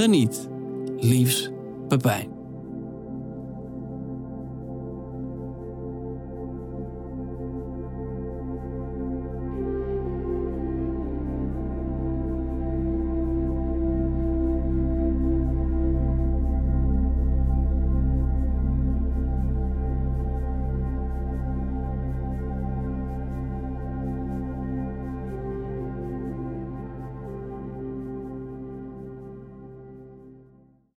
Geniet. Liefs, Pepijn.